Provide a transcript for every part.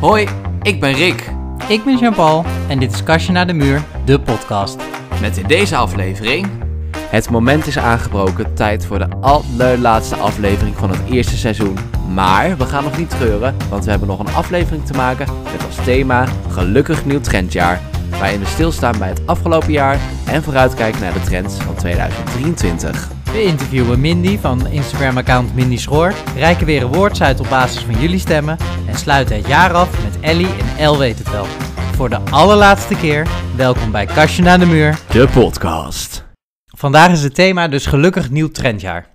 Hoi, ik ben Rick. Ik ben Jean-Paul en dit is Kastje naar de Muur, de podcast. Met in deze aflevering... Het moment is aangebroken, tijd voor de allerlaatste aflevering van het eerste seizoen. Maar we gaan nog niet treuren, want we hebben nog een aflevering te maken met als thema Gelukkig Nieuw Trendjaar. Waarin we stilstaan bij het afgelopen jaar en vooruitkijken naar de trends van 2023. We interviewen Mindy van Instagram-account Mindy Schoor, reiken weer awards uit op basis van jullie stemmen en sluiten het jaar af met Ellie en El weet het wel. Voor de allerlaatste keer, welkom bij Kastje naar de Muur. De podcast. Vandaag is het thema dus gelukkig nieuw trendjaar.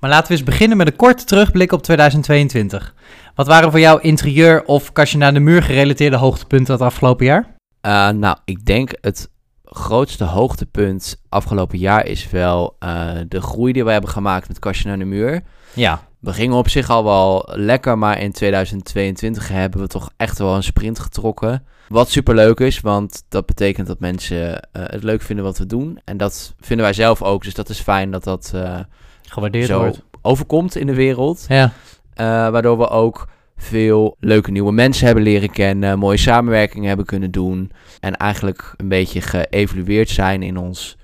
Maar laten we eens beginnen met een korte terugblik op 2022. Wat waren voor jou interieur of kastje naar de muur gerelateerde hoogtepunten het afgelopen jaar? Uh, nou, ik denk het grootste hoogtepunt afgelopen jaar is wel uh, de groei die we hebben gemaakt met kastje naar de muur. Ja. We gingen op zich al wel lekker, maar in 2022 hebben we toch echt wel een sprint getrokken. Wat super leuk is, want dat betekent dat mensen uh, het leuk vinden wat we doen. En dat vinden wij zelf ook, dus dat is fijn dat dat uh, gewaardeerd zo wordt. overkomt in de wereld. Ja. waardoor we ook veel leuke nieuwe mensen hebben leren kennen, mooie samenwerkingen hebben kunnen doen. En eigenlijk een beetje geëvolueerd zijn in ons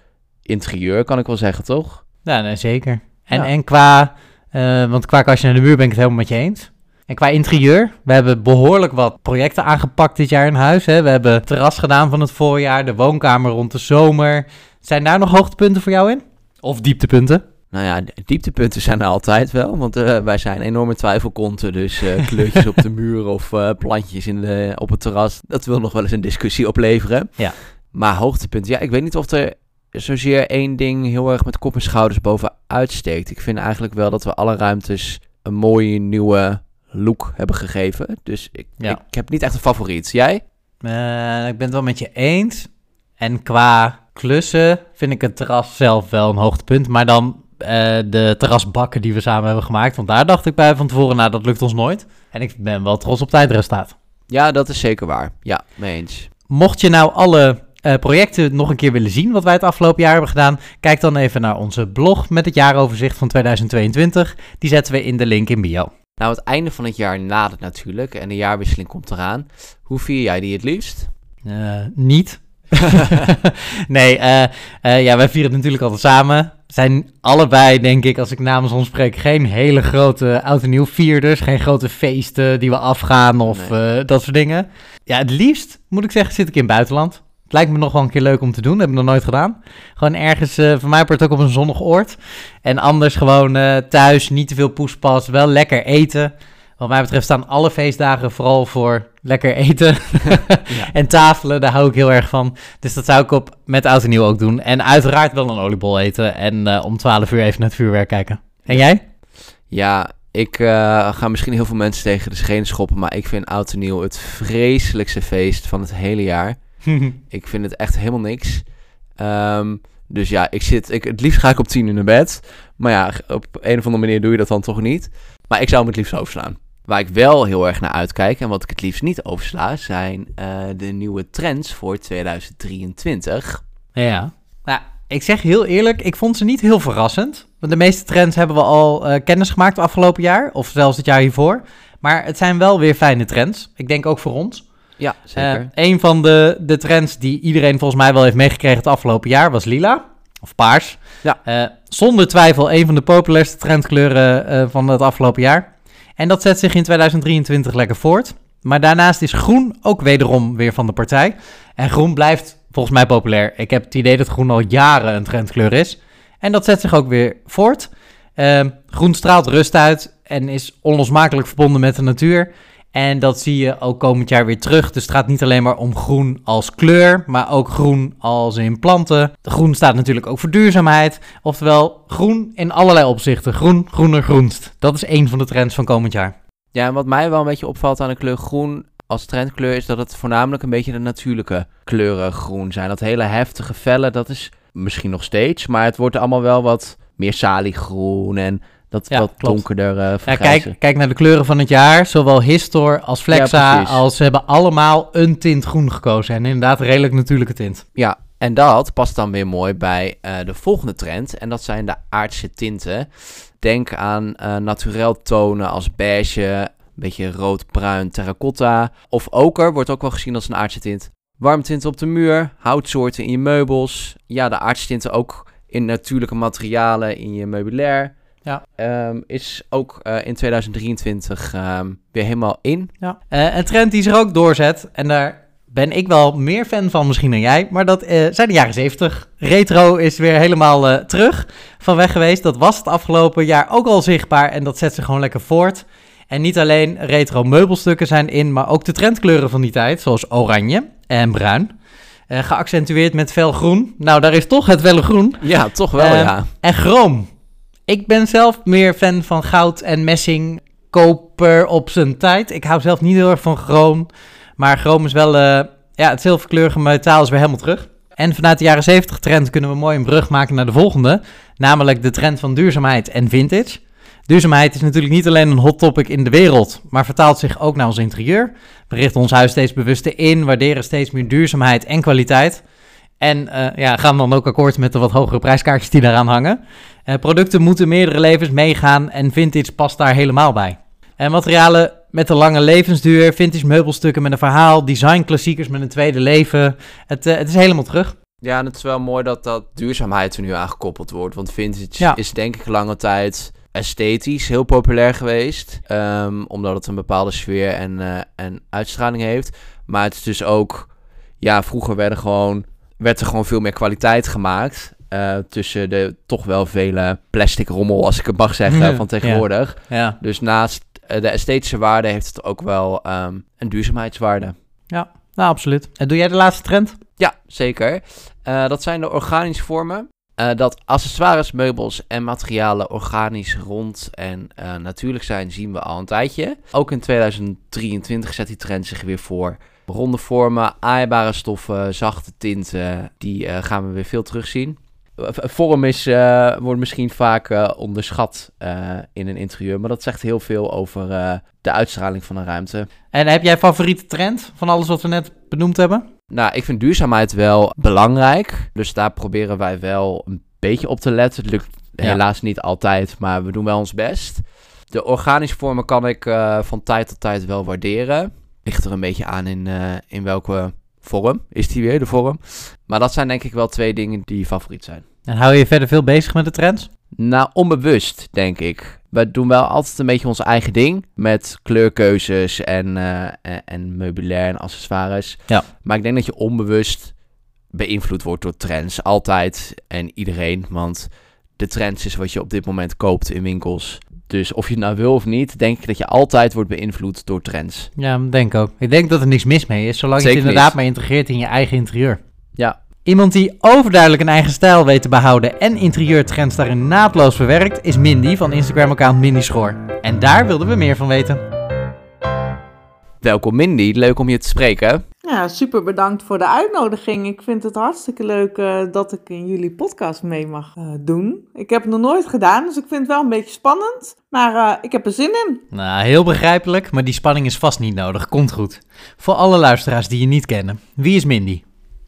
interieur, kan ik wel zeggen, toch? Ja, nee, zeker. En, Ja. en qua, eh, want qua kastje naar de muur ben ik het helemaal met je eens. En qua interieur, we hebben behoorlijk wat projecten aangepakt dit jaar in huis. Hè. We hebben het terras gedaan van het voorjaar, de woonkamer rond de zomer. Zijn daar nog hoogtepunten voor jou in? Of dieptepunten? Nou ja, dieptepunten zijn er altijd wel, want eh, wij zijn enorme twijfelkonten. Dus eh, kleurtjes op de muur of eh, plantjes in de, op het terras, dat wil nog wel eens een discussie opleveren. Ja. Maar hoogtepunten, ja, ik weet niet of er zozeer één ding heel erg met kop en schouders bovenuit steekt. Ik vind eigenlijk wel dat we alle ruimtes een mooie nieuwe look hebben gegeven. Dus ik, Ja. ik heb niet echt een favoriet. Jij? Ik ben het wel met je eens. En qua klussen vind ik het terras zelf wel een hoogtepunt. Maar dan de terrasbakken die we samen hebben gemaakt. Want daar dacht ik bij van tevoren, nou dat lukt ons nooit. En ik ben wel trots op het eindresultaat. Ja, dat is zeker waar. Ja, mee eens. Mocht je nou alle eh, projecten nog een keer willen zien wat wij het afgelopen jaar hebben gedaan, kijk dan even naar onze blog met het jaaroverzicht van 2022. Die zetten we in de link in bio. Nou, het einde van het jaar nadert natuurlijk en de jaarwisseling komt eraan. Hoe vier jij die het liefst? Eh, niet. nee, eh, eh, ja, wij vieren het natuurlijk altijd samen. Zijn allebei, denk ik, als ik namens ons spreek, geen hele grote oud en nieuw vierders. Geen grote feesten die we afgaan of Nee. eh, dat soort dingen. Ja, het liefst, moet ik zeggen, zit ik in het buitenland. Het lijkt me nog wel een keer leuk om te doen. Dat heb ik nog nooit gedaan. Gewoon ergens, voor mij wordt ook op een zonnig oord. En anders gewoon thuis, niet te veel poespas, wel lekker eten. Wat mij betreft staan alle feestdagen vooral voor lekker eten. Ja. En tafelen, daar hou ik heel erg van. Dus dat zou ik op met oud en nieuw ook doen. En uiteraard wel een oliebol eten. En eh, om 12 uur even naar het vuurwerk kijken. En jij? Ja, ik eh, ga misschien heel veel mensen tegen de schenen schoppen, maar ik vind Oud en Nieuw het vreselijkste feest van het hele jaar. Ik vind het echt helemaal niks. Ehm, dus ja, ik zit, ik, het liefst ga ik op tien uur naar bed. Maar ja, op een of andere manier doe je dat dan toch niet. Maar ik zou hem het liefst overslaan. Waar ik wel heel erg naar uitkijk en wat ik het liefst niet oversla, zijn eh, de nieuwe trends voor 2023. ja. Nou, ik zeg heel eerlijk, ik vond ze niet heel verrassend. Want de meeste trends hebben we al eh, kennis gemaakt afgelopen jaar. Of zelfs het jaar hiervoor. Maar het zijn wel weer fijne trends. Ik denk ook voor ons. Ja, zeker. Eh, een van de, de trends die iedereen volgens mij wel heeft meegekregen het afgelopen jaar was lila. Of paars. Ja. Zonder twijfel een van de populairste trendkleuren van het afgelopen jaar. En dat zet zich in 2023 lekker voort. Maar daarnaast is groen ook wederom weer van de partij. En groen blijft volgens mij populair. Ik heb het idee dat groen al jaren een trendkleur is. En dat zet zich ook weer voort. Ehm, groen straalt rust uit en is onlosmakelijk verbonden met de natuur. En dat zie je ook komend jaar weer terug. Dus het gaat niet alleen maar om groen als kleur, maar ook groen als in planten. Groen staat natuurlijk ook voor duurzaamheid. Oftewel, groen in allerlei opzichten. Groen, groener, groenst. Dat is één van de trends van komend jaar. Ja, en wat mij wel een beetje opvalt aan de kleur groen als trendkleur is dat het voornamelijk een beetje de natuurlijke kleuren groen zijn. Dat hele heftige felle, dat is misschien nog steeds, maar het wordt allemaal wel wat meer saliegroen en dat Ja, wat klopt. donkerder uh, Ja, kijk, kijk naar de kleuren van het jaar. Zowel Histor als Flexa, als ze hebben allemaal een tint groen gekozen. En inderdaad een redelijk natuurlijke tint. Ja, en dat past dan weer mooi bij eh, de volgende trend. En dat zijn de aardse tinten. Denk aan eh naturel tonen als beige, beetje rood-bruin terracotta. Of oker wordt ook wel gezien als een aardse tint. Warmtinten op de muur, houtsoorten in je meubels. Ja, de aardse tinten ook in natuurlijke materialen in je meubilair. Ja. Ehm, is ook eh, in 2023 ehm, weer helemaal in. Ja. Eh, een trend die zich ook doorzet, en daar ben ik wel meer fan van misschien dan jij, maar dat eh, zijn de jaren 70. Retro is weer helemaal terug van weg geweest. Dat was het afgelopen jaar ook al zichtbaar en dat zet zich gewoon lekker voort. En niet alleen retro meubelstukken zijn in, maar ook de trendkleuren van die tijd, zoals oranje en bruin. Geaccentueerd met fel groen. Nou, daar is toch het felle groen. Ja, toch wel, ja. En chroom. Ik ben zelf meer fan van goud en messing, koper op zijn tijd. Ik hou zelf niet heel erg van chroom. Maar chroom is wel, eh, ja, het zilverkleurige metaal is weer helemaal terug. En vanuit de jaren 70 trend kunnen we mooi een brug maken naar de volgende. Namelijk de trend van duurzaamheid en vintage. Duurzaamheid is natuurlijk niet alleen een hot topic in de wereld, maar vertaalt zich ook naar ons interieur. We richten ons huis steeds bewuster in, waarderen steeds meer duurzaamheid en kwaliteit. En eh, ja, gaan dan ook akkoord met de wat hogere prijskaartjes die daaraan hangen. Eh, producten moeten meerdere levens meegaan en vintage past daar helemaal bij. En materialen met een lange levensduur, vintage meubelstukken met een verhaal, designklassiekers met een tweede leven. Het, eh, het is helemaal terug. Ja, en het is wel mooi dat dat duurzaamheid er nu aangekoppeld wordt. Want vintage Ja. is denk ik lange tijd esthetisch heel populair geweest. ehm, omdat het een bepaalde sfeer en, eh, en uitstraling heeft. Maar het is dus ook... Ja, vroeger werden gewoon, werd er gewoon veel meer kwaliteit gemaakt. Eh, tussen de toch wel vele plastic rommel, als ik het mag zeggen, Ja. van tegenwoordig. Ja, Dus naast eh, de esthetische waarde heeft het ook wel ehm, een duurzaamheidswaarde. nou absoluut. En doe jij de laatste trend? Ja, zeker. Eh, dat zijn de organische vormen. Dat accessoires, meubels en materialen organisch, rond en natuurlijk zijn, zien we al een tijdje. Ook in 2023 zet die trend zich weer voor. Ronde vormen, aaibare stoffen, zachte tinten, die gaan we weer veel terugzien. Eh, Vorm is, eh, wordt misschien vaak eh, onderschat eh, in een interieur, maar dat zegt heel veel over eh, de uitstraling van een ruimte. En heb jij favoriete trend van alles wat we net benoemd hebben? Nou, ik vind duurzaamheid wel belangrijk. Dus daar proberen wij wel een beetje op te letten. Het lukt Ja. helaas niet altijd, maar we doen wel ons best. De organische vormen kan ik eh, van tijd tot tijd wel waarderen. Ligt er een beetje aan in, eh, in welke vorm is die weer, de vorm. Maar dat zijn denk ik wel twee dingen die favoriet zijn. En hou je je verder veel bezig met de trends? Nou, onbewust, denk ik. We doen wel altijd een beetje ons eigen ding. Met kleurkeuzes en, eh, en, en meubilair en accessoires. Ja. Maar ik denk dat je onbewust beïnvloed wordt door trends. Altijd en iedereen. Want de trends is wat je op dit moment koopt in winkels. Dus of je het nou wil of niet, denk ik dat je altijd wordt beïnvloed door trends. Ja, denk ook. Ik denk dat er niks mis mee is, zolang je het inderdaad maar integreert in je eigen interieur. Ja, Iemand die overduidelijk een eigen stijl weet te behouden en interieurtrends daarin naadloos verwerkt, is Mindy van Instagram-account Mindy Schoor. En daar wilden we meer van weten. Welkom Mindy. Leuk om je te spreken. Ja, super bedankt voor de uitnodiging. Ik vind het hartstikke leuk eh, dat ik in jullie podcast mee mag eh, doen. Ik heb het nog nooit gedaan, dus ik vind het wel een beetje spannend. Maar eh, ik heb er zin in. Nou, heel begrijpelijk, maar die spanning is vast niet nodig. Komt goed. Voor alle luisteraars die je niet kennen, wie is Mindy?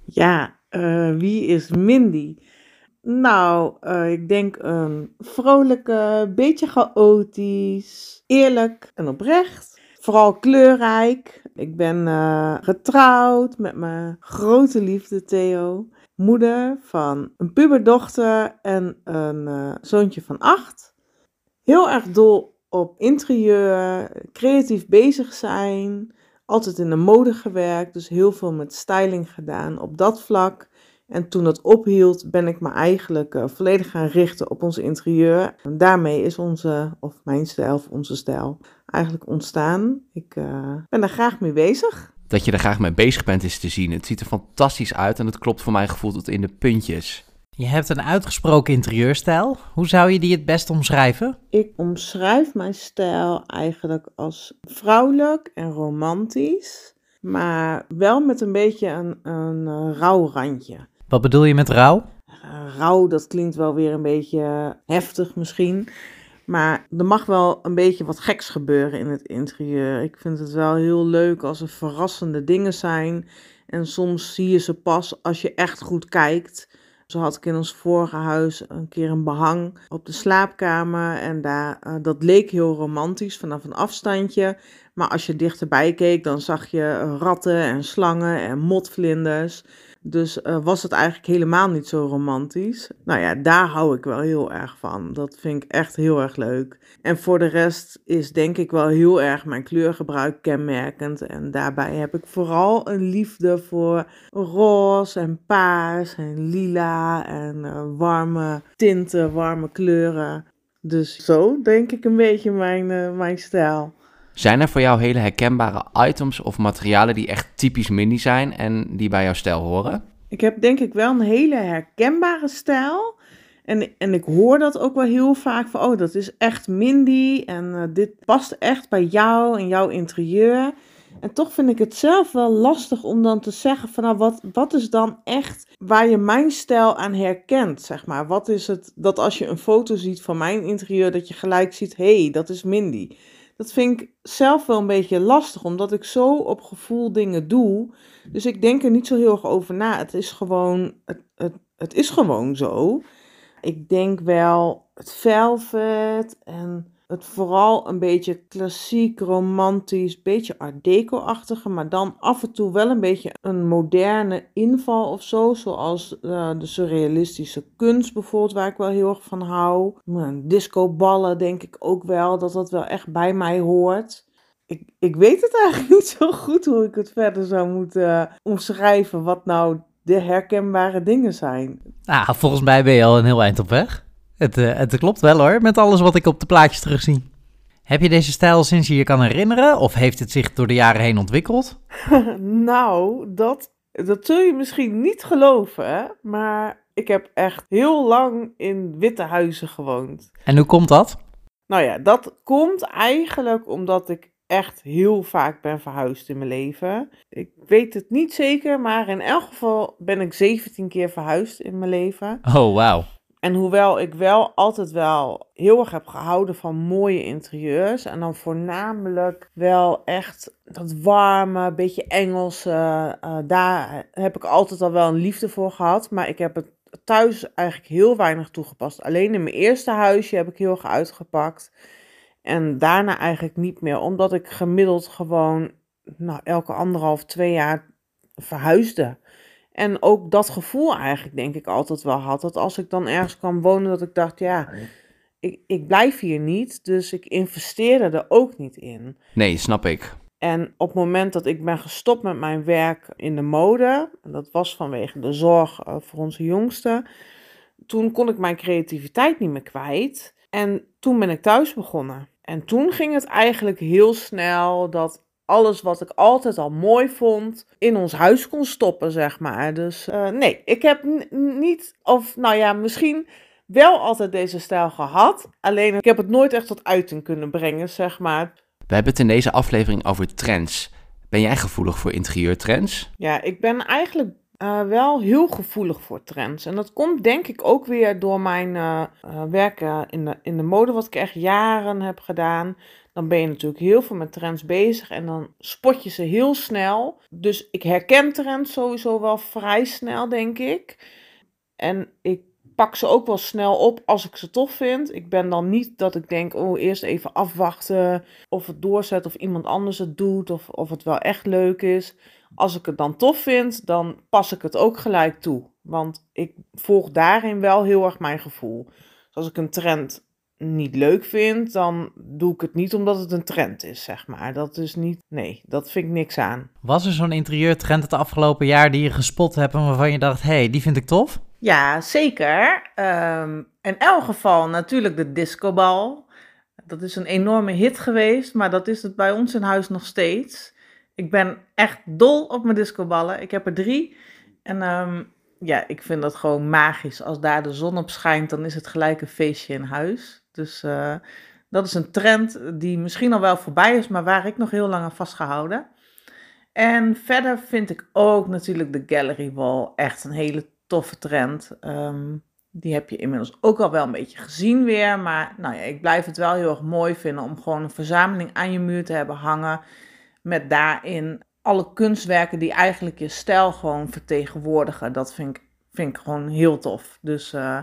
Ja, eh, wie is Mindy? Nou, eh, ik denk een vrolijke, beetje chaotisch, eerlijk en oprecht. Vooral kleurrijk. Ik ben eh, getrouwd met mijn grote liefde Theo. Moeder van een puberdochter en een eh, zoontje van acht. Heel erg dol op interieur, creatief bezig zijn altijd in de mode gewerkt, dus heel veel met styling gedaan op dat vlak. En toen dat ophield, ben ik me eigenlijk eh, volledig gaan richten op ons interieur. En daarmee is onze, of mijn stijl, of onze stijl, eigenlijk ontstaan. Ik eh, ben daar graag mee bezig. Dat je er graag mee bezig bent is te zien. Het ziet er fantastisch uit en het klopt voor mijn gevoel tot in de puntjes. Je hebt een uitgesproken interieurstijl. Hoe zou je die het best omschrijven? Ik omschrijf mijn stijl eigenlijk als vrouwelijk en romantisch, maar wel met een beetje een, een eh, rauw randje. Wat bedoel je met rauw? Uh, rauw, dat klinkt wel weer een beetje heftig misschien. Maar er mag wel een beetje wat geks gebeuren in het interieur. Ik vind het wel heel leuk als er verrassende dingen zijn. En soms zie je ze pas als je echt goed kijkt. Zo had ik in ons vorige huis een keer een behang op de slaapkamer. En daar, uh, dat leek heel romantisch vanaf een afstandje. Maar als je dichterbij keek, dan zag je ratten en slangen en motvlinders. Dus uh, was het eigenlijk helemaal niet zo romantisch. Nou ja, daar hou ik wel heel erg van. Dat vind ik echt heel erg leuk. En voor de rest is denk ik wel heel erg mijn kleurgebruik kenmerkend. En daarbij heb ik vooral een liefde voor roze en paars en lila en uh, warme tinten, warme kleuren. Dus zo denk ik een beetje mijn, uh, mijn stijl. Zijn er voor jou hele herkenbare items of materialen die echt typisch Mindy zijn en die bij jouw stijl horen? Ik heb denk ik wel een hele herkenbare stijl. En, en ik hoor dat ook wel heel vaak van, oh, dat is echt Mindy en uh, dit past echt bij jou en jouw interieur. En toch vind ik het zelf wel lastig om dan te zeggen van, nou, wat, wat is dan echt waar je mijn stijl aan herkent, zeg maar. Wat is het dat als je een foto ziet van mijn interieur, dat je gelijk ziet, hé, hey, dat is Mindy. Dat vind ik zelf wel een beetje lastig, omdat ik zo op gevoel dingen doe. Dus ik denk er niet zo heel erg over na. Het is gewoon, het, het, het is gewoon zo. Ik denk wel het velvet en het vooral een beetje klassiek, romantisch, beetje art deco-achtige, maar dan af en toe wel een beetje een moderne inval of zo, zoals uh, de surrealistische kunst bijvoorbeeld, waar ik wel heel erg van hou. Discoballen denk ik ook wel, dat dat wel echt bij mij hoort. Ik, ik weet het eigenlijk niet zo goed hoe ik het verder zou moeten uh, omschrijven, wat nou de herkenbare dingen zijn. Nou, volgens mij ben je al een heel eind op weg. Het, uh, het klopt wel hoor, met alles wat ik op de plaatjes terugzie. Heb je deze stijl sinds je je kan herinneren of heeft het zich door de jaren heen ontwikkeld? nou, dat, dat zul je misschien niet geloven, maar ik heb echt heel lang in witte huizen gewoond. En hoe komt dat? Nou ja, dat komt eigenlijk omdat ik echt heel vaak ben verhuisd in mijn leven. Ik weet het niet zeker, maar in elk geval ben ik 17 keer verhuisd in mijn leven. Oh, wauw. En hoewel ik wel altijd wel heel erg heb gehouden van mooie interieurs. En dan voornamelijk wel echt dat warme, beetje Engelse. Uh, daar heb ik altijd al wel een liefde voor gehad. Maar ik heb het thuis eigenlijk heel weinig toegepast. Alleen in mijn eerste huisje heb ik heel erg uitgepakt. En daarna eigenlijk niet meer. Omdat ik gemiddeld gewoon nou, elke anderhalf, twee jaar verhuisde. En ook dat gevoel eigenlijk denk ik altijd wel had. Dat als ik dan ergens kwam wonen, dat ik dacht, ja, ik, ik blijf hier niet. Dus ik investeerde er ook niet in. Nee, snap ik. En op het moment dat ik ben gestopt met mijn werk in de mode, en dat was vanwege de zorg eh, voor onze jongste, toen kon ik mijn creativiteit niet meer kwijt. En toen ben ik thuis begonnen. En toen ging het eigenlijk heel snel dat alles wat ik altijd al mooi vond in ons huis kon stoppen, zeg maar. Dus uh, nee, ik heb niet, of nou ja, misschien wel altijd deze stijl gehad. Alleen ik heb het nooit echt tot uiting kunnen brengen, zeg maar. We hebben het in deze aflevering over trends. Ben jij gevoelig voor interieurtrends? Ja, ik ben eigenlijk uh, wel heel gevoelig voor trends. En dat komt denk ik ook weer door mijn uh, uh, werken in de, in de mode, wat ik echt jaren heb gedaan dan ben je natuurlijk heel veel met trends bezig en dan spot je ze heel snel. Dus ik herken trends sowieso wel vrij snel, denk ik. En ik pak ze ook wel snel op als ik ze tof vind. Ik ben dan niet dat ik denk, oh, eerst even afwachten of het doorzet of iemand anders het doet of, of het wel echt leuk is. Als ik het dan tof vind, dan pas ik het ook gelijk toe. Want ik volg daarin wel heel erg mijn gevoel. Dus als ik een trend niet leuk vind, dan doe ik het niet omdat het een trend is, zeg maar. Dat is niet, nee, dat vind ik niks aan. Was er zo'n interieurtrend het afgelopen jaar die je gespot hebt en waarvan je dacht, hé, hey, die vind ik tof? Ja, zeker. Um, in elk geval natuurlijk de discobal. Dat is een enorme hit geweest, maar dat is het bij ons in huis nog steeds. Ik ben echt dol op mijn discoballen. Ik heb er drie. En um, ja, ik vind dat gewoon magisch. Als daar de zon op schijnt, dan is het gelijk een feestje in huis. Dus uh, dat is een trend die misschien al wel voorbij is, maar waar ik nog heel lang aan vastgehouden. En verder vind ik ook natuurlijk de gallery wall echt een hele toffe trend. Um, die heb je inmiddels ook al wel een beetje gezien weer. Maar nou ja, ik blijf het wel heel erg mooi vinden om gewoon een verzameling aan je muur te hebben hangen. Met daarin alle kunstwerken die eigenlijk je stijl gewoon vertegenwoordigen. Dat vind ik vind ik gewoon heel tof. Dus eh,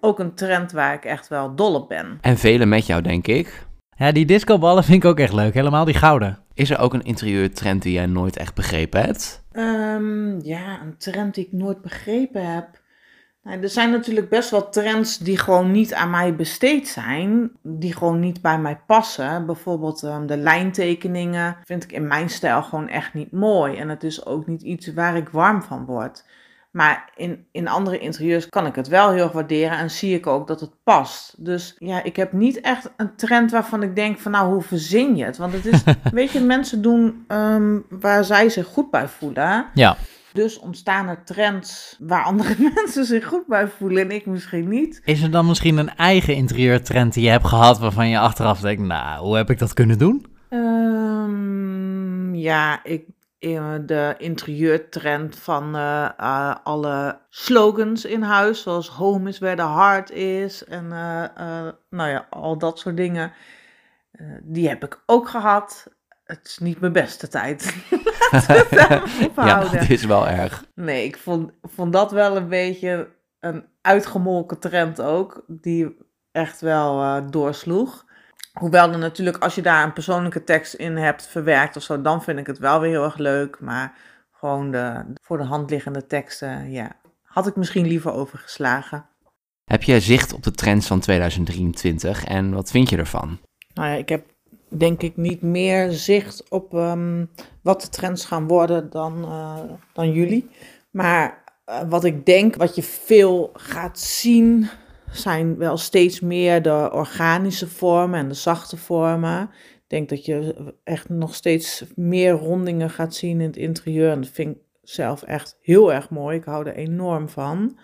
ook een trend waar ik echt wel dol op ben. En velen met jou, denk ik. Ja, die discoballen vind ik ook echt leuk. Helemaal die gouden. Is er ook een interieurtrend die jij nooit echt begrepen hebt? Ehm, ja, een trend die ik nooit begrepen heb. Nou, er zijn natuurlijk best wel trends die gewoon niet aan mij besteed zijn. Die gewoon niet bij mij passen. Bijvoorbeeld ehm, de lijntekeningen vind ik in mijn stijl gewoon echt niet mooi. En het is ook niet iets waar ik warm van word. Maar in, in andere interieurs kan ik het wel heel erg waarderen en zie ik ook dat het past. Dus ja, ik heb niet echt een trend waarvan ik denk van nou, hoe verzin je het? Want het is, weet je, mensen doen um, waar zij zich goed bij voelen. Ja. Dus ontstaan er trends waar andere mensen zich goed bij voelen en ik misschien niet. Is er dan misschien een eigen interieurtrend die je hebt gehad waarvan je achteraf denkt, nou, hoe heb ik dat kunnen doen? Um, ja, ik, de interieurtrend van uh, uh, alle slogans in huis, zoals home is where the heart is en uh, nou ja, al dat soort dingen. die heb ik ook gehad. Het is niet mijn beste tijd. ja, het is wel erg. Nee, ik vond, vond dat wel een beetje een uitgemolken trend ook, die echt wel doorsloeg. Hoewel er natuurlijk, als je daar een persoonlijke tekst in hebt verwerkt of zo, dan vind ik het wel weer heel erg leuk. Maar gewoon de, voor de hand liggende teksten, ja, had ik misschien liever overgeslagen. Heb je zicht op de trends van 2023 en wat vind je ervan? Nou ja, ik heb denk ik niet meer zicht op um, wat de trends gaan worden dan, uh, dan jullie. Maar uh, wat ik denk, wat je veel gaat zien, zijn wel steeds meer de organische vormen en de zachte vormen. Ik denk dat je echt nog steeds meer rondingen gaat zien in het interieur. En dat vind ik zelf echt heel erg mooi. Ik hou er enorm van.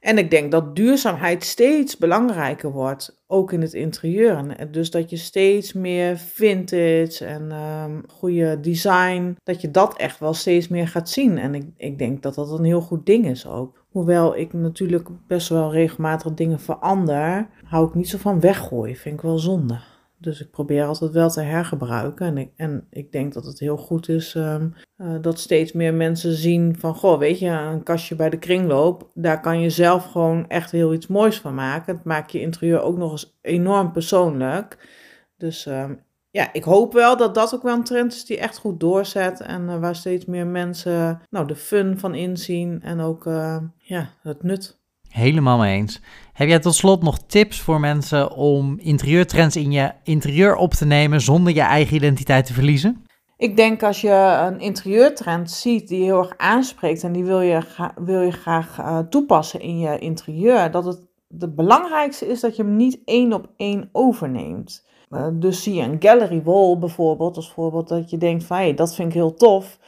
En ik denk dat duurzaamheid steeds belangrijker wordt, ook in het interieur. Dus dat je steeds meer vintage en um, goede design, dat je dat echt wel steeds meer gaat zien. En ik, ik denk dat dat een heel goed ding is ook. Hoewel ik natuurlijk best wel regelmatig dingen verander, hou ik niet zo van weggooien. Vind ik wel zonde. Dus ik probeer altijd wel te hergebruiken. En ik, en ik denk dat het heel goed is um, uh, dat steeds meer mensen zien van... Goh, weet je, een kastje bij de kringloop, daar kan je zelf gewoon echt heel iets moois van maken. Het maakt je interieur ook nog eens enorm persoonlijk. Dus um, ja, ik hoop wel dat dat ook wel een trend is die echt goed doorzet. En uh, waar steeds meer mensen nou, de fun van inzien en ook uh, ja, het nut. Helemaal mee eens. Heb jij tot slot nog tips voor mensen om interieurtrends in je interieur op te nemen zonder je eigen identiteit te verliezen? Ik denk als je een interieurtrend ziet die heel erg aanspreekt en die wil je, wil je graag uh, toepassen in je interieur, dat het het belangrijkste is dat je hem niet één op één overneemt. Uh, dus zie je een gallery wall bijvoorbeeld, als voorbeeld dat je denkt van hé, dat vind ik heel tof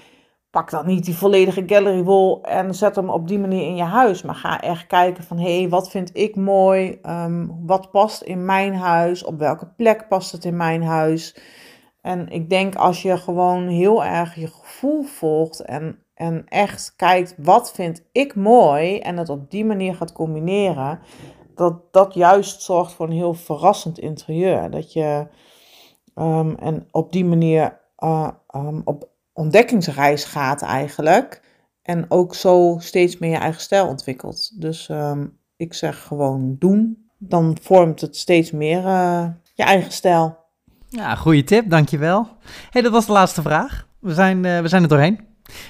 pak dan niet die volledige gallery wall en zet hem op die manier in je huis. Maar ga echt kijken van, hé, hey, wat vind ik mooi? Um, wat past in mijn huis? Op welke plek past het in mijn huis? En ik denk als je gewoon heel erg je gevoel volgt en, en echt kijkt, wat vind ik mooi? En het op die manier gaat combineren. Dat dat juist zorgt voor een heel verrassend interieur. Dat je, um, en op die manier uh, um, op ontdekkingsreis gaat eigenlijk. En ook zo steeds meer je eigen stijl ontwikkelt. Dus um, ik zeg gewoon doen. Dan vormt het steeds meer uh, je eigen stijl. Ja, goede tip, dankjewel. hey, dat was de laatste vraag. We zijn, uh, we zijn er doorheen.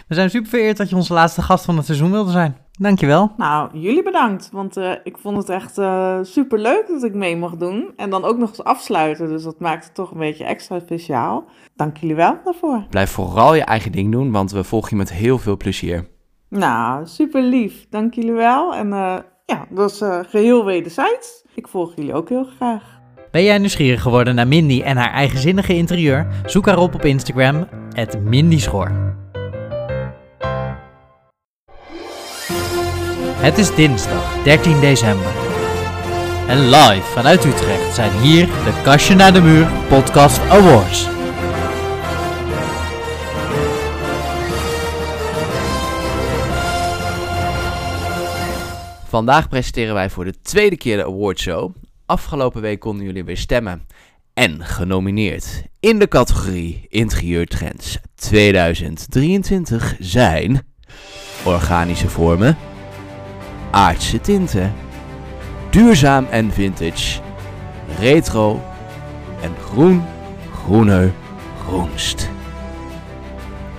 We zijn super vereerd dat je onze laatste gast van het seizoen wilde zijn. Dankjewel. Nou, jullie bedankt. Want uh, ik vond het echt uh, super leuk dat ik mee mocht doen. En dan ook nog eens afsluiten. Dus dat maakt het toch een beetje extra speciaal. Dank jullie wel daarvoor. Blijf vooral je eigen ding doen, want we volgen je met heel veel plezier. Nou, super lief. Dank jullie wel. En uh, ja, dat is geheel wederzijds. Ik volg jullie ook heel graag. Ben jij nieuwsgierig geworden naar Mindy en haar eigenzinnige interieur? Zoek haar op op Instagram, Mindy Het is dinsdag 13 december. En live vanuit Utrecht zijn hier de Kastje naar de Muur Podcast Awards. Vandaag presenteren wij voor de tweede keer de awardshow. Afgelopen week konden jullie weer stemmen. En genomineerd in de categorie Interieurtrends 2023 zijn organische vormen, aardse tinten, duurzaam en vintage, retro en groen, groener, groenst.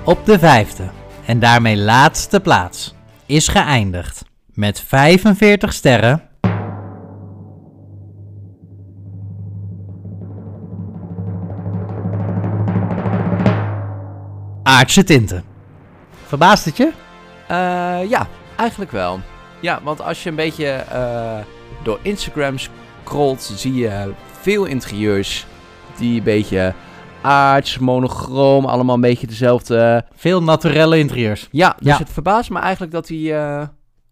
Op de vijfde en daarmee laatste plaats is geëindigd met 45 sterren. Aardse tinten. Verbaast het je? Eh, ja, eigenlijk wel. Ja, want als je een beetje eh, door Instagram scrolt, zie je veel interieurs die een beetje aards, monochroom, allemaal een beetje dezelfde. Veel naturelle interieurs. Ja, dus Ja. het verbaast me eigenlijk dat hij eh,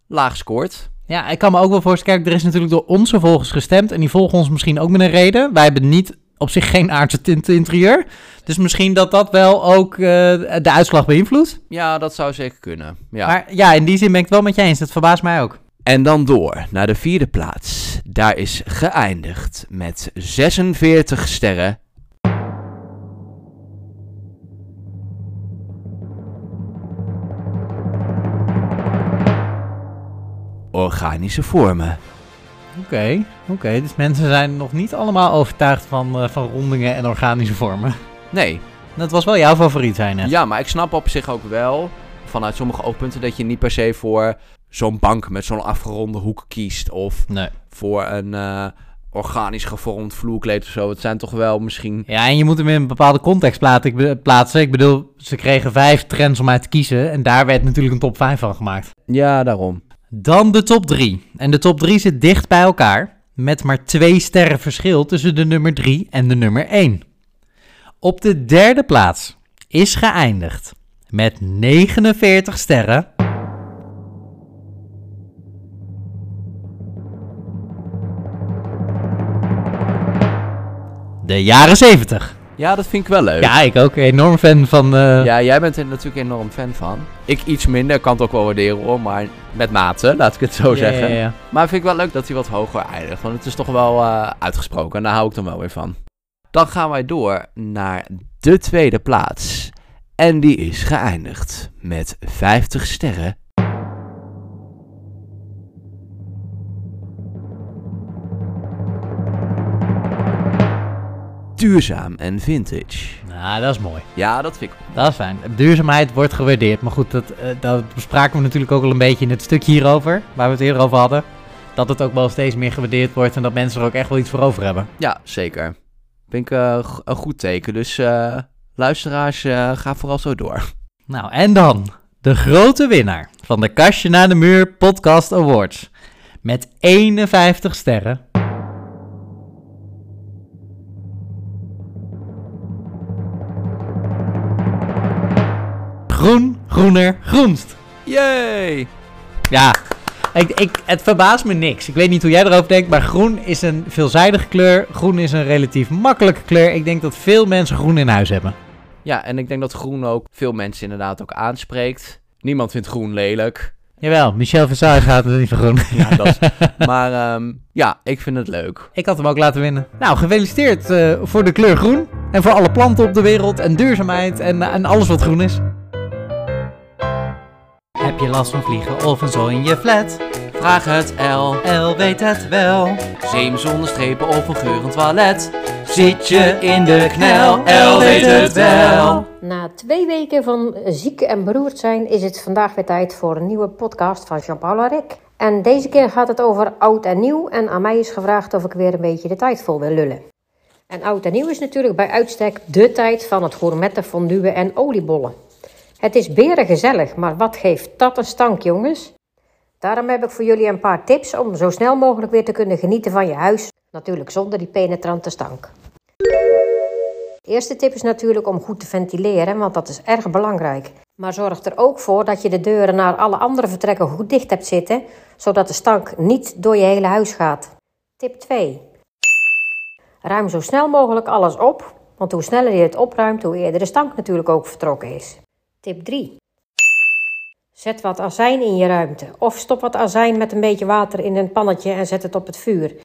laag scoort. Ja, ik kan me ook wel voorstellen, kijk, er is natuurlijk door onze volgers gestemd en die volgen ons misschien ook met een reden. Wij hebben niet op zich geen aardse tint interieur. Dus misschien dat dat wel ook eh, de uitslag beïnvloedt. Ja, dat zou zeker kunnen. Ja. Maar ja, in die zin ben ik het wel met je eens. Dat verbaast mij ook. En dan door naar de vierde plaats. Daar is geëindigd met 46 sterren. Organische vormen. Oké, oké. Dus mensen zijn nog niet allemaal overtuigd van, eh, van rondingen en organische vormen. Nee, Dat was wel jouw favoriet, zei je net. ja, maar ik snap op zich ook wel vanuit sommige oogpunten dat je niet per se voor zo'n bank met zo'n afgeronde hoek kiest. Of Nee. voor een eh, organisch gevormd vloerkleed of zo. Het zijn toch wel misschien Ja, en je moet hem in een bepaalde context plaatsen. Ik bedoel, ze kregen vijf trends om uit te kiezen. En daar werd natuurlijk een top 5 van gemaakt. Ja, daarom. Dan de top 3. En de top 3 zit dicht bij elkaar. Met maar twee sterren verschil tussen de nummer 3 en de nummer 1. Op de derde plaats is geëindigd met 49 sterren. De jaren 70. Ja, dat vind ik wel leuk. Ja, ik ook. Enorm fan van. eh, Ja, jij bent er natuurlijk enorm fan van. Ik iets minder, kan het ook wel waarderen hoor, maar met mate, laat ik het zo zeggen. ja, ja. Maar vind ik wel leuk dat hij wat hoger eindigt, want het is toch wel eh, uitgesproken en daar hou ik dan wel weer van. Dan gaan wij door naar de tweede plaats. En die is geëindigd met 50 sterren. Duurzaam en vintage. Nou, dat is mooi. Ja, dat vind ik Dat is fijn. Duurzaamheid wordt gewaardeerd. Maar goed, dat, eh, dat bespraken we natuurlijk ook al een beetje in het stuk hierover. Waar we het eerder over hadden. Dat het ook wel steeds meer gewaardeerd wordt. En dat mensen er ook echt wel iets voor over hebben. Ja, zeker. Vind ik g- een goed teken. Dus eh, luisteraars, ga vooral zo door. Nou, en dan de grote winnaar van de Kastje naar de Muur Podcast Awards. Met 51 sterren. Groener, groenst. Yay! Ja, ik, ik, het verbaast me niks. Ik weet niet hoe jij erover denkt, maar groen is een veelzijdige kleur. Groen is een relatief makkelijke kleur. Ik denk dat veel mensen groen in huis hebben. Ja, en ik denk dat groen ook veel mensen inderdaad ook aanspreekt. Niemand vindt groen lelijk. Jawel, Michel Versailles gaat er niet van groen. Ja, dat is... maar ehm, ja, ik vind het leuk. Ik had hem ook laten winnen. Nou, gefeliciteerd eh, voor de kleur groen. En voor alle planten op de wereld en duurzaamheid en, en alles wat groen is. Heb je last van vliegen of een zo in je flat? Vraag het L. El weet het wel. Zeem zonder strepen of een geurend toilet. Zit je in de knel? El weet het wel. Na twee weken van ziek en beroerd zijn is het vandaag weer tijd voor een nieuwe podcast van Jean-Paul Rick. En deze keer gaat het over oud en nieuw en aan mij is gevraagd of ik weer een beetje de tijd vol wil lullen. En oud en nieuw is natuurlijk bij uitstek de tijd van het gourmetten, fondue en oliebollen. Het is beren gezellig, maar wat geeft dat een stank jongens? Daarom heb ik voor jullie een paar tips om zo snel mogelijk weer te kunnen genieten van je huis. Natuurlijk zonder die penetrante stank. De eerste tip is natuurlijk om goed te ventileren, want dat is erg belangrijk. Maar zorg er ook voor dat je de deuren naar alle andere vertrekken goed dicht hebt zitten, zodat de stank niet door je hele huis gaat. Tip 2. Ruim zo snel mogelijk alles op, want hoe sneller je het opruimt, hoe eerder de stank natuurlijk ook vertrokken is. Tip 3. Zet wat azijn in je ruimte of stop wat azijn met een beetje water in een pannetje en zet het op het vuur.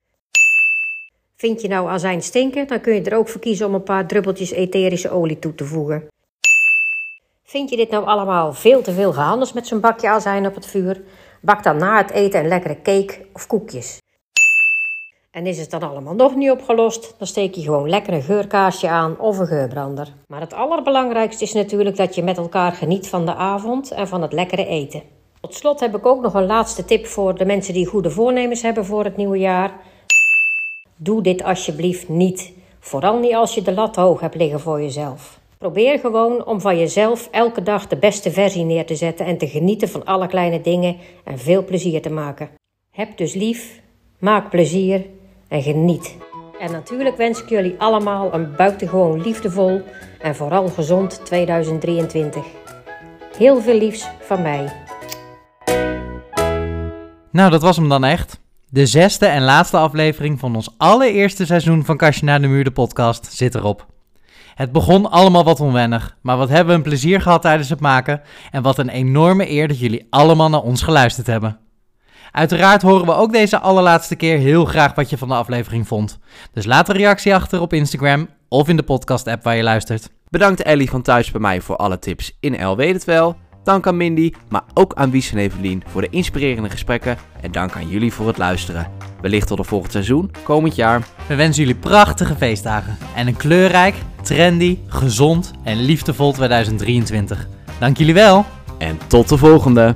Vind je nou azijn stinken, dan kun je er ook voor kiezen om een paar druppeltjes etherische olie toe te voegen. Vind je dit nou allemaal veel te veel gehandels met zo'n bakje azijn op het vuur? Bak dan na het eten een lekkere cake of koekjes. En is het dan allemaal nog niet opgelost, dan steek je gewoon lekker een geurkaarsje aan of een geurbrander. Maar het allerbelangrijkste is natuurlijk dat je met elkaar geniet van de avond en van het lekkere eten. Tot slot heb ik ook nog een laatste tip voor de mensen die goede voornemens hebben voor het nieuwe jaar. Doe dit alsjeblieft niet. Vooral niet als je de lat hoog hebt liggen voor jezelf. Probeer gewoon om van jezelf elke dag de beste versie neer te zetten en te genieten van alle kleine dingen en veel plezier te maken. Heb dus lief, maak plezier en geniet. En natuurlijk wens ik jullie allemaal een buitengewoon liefdevol en vooral gezond 2023. Heel veel liefs van mij. Nou, dat was hem dan echt. De zesde en laatste aflevering van ons allereerste seizoen van Kastje naar de Muur, de podcast, zit erop. Het begon allemaal wat onwennig, maar wat hebben we een plezier gehad tijdens het maken en wat een enorme eer dat jullie allemaal naar ons geluisterd hebben. Uiteraard horen we ook deze allerlaatste keer heel graag wat je van de aflevering vond. Dus laat een reactie achter op Instagram of in de podcast-app waar je luistert. Bedankt Ellie van Thuis bij mij voor alle tips in El Weet Het Wel. Dank aan Mindy, maar ook aan Wies en Evelien voor de inspirerende gesprekken. En dank aan jullie voor het luisteren. Wellicht tot een volgend seizoen, komend jaar. We wensen jullie prachtige feestdagen en een kleurrijk, trendy, gezond en liefdevol 2023. Dank jullie wel! En tot de volgende!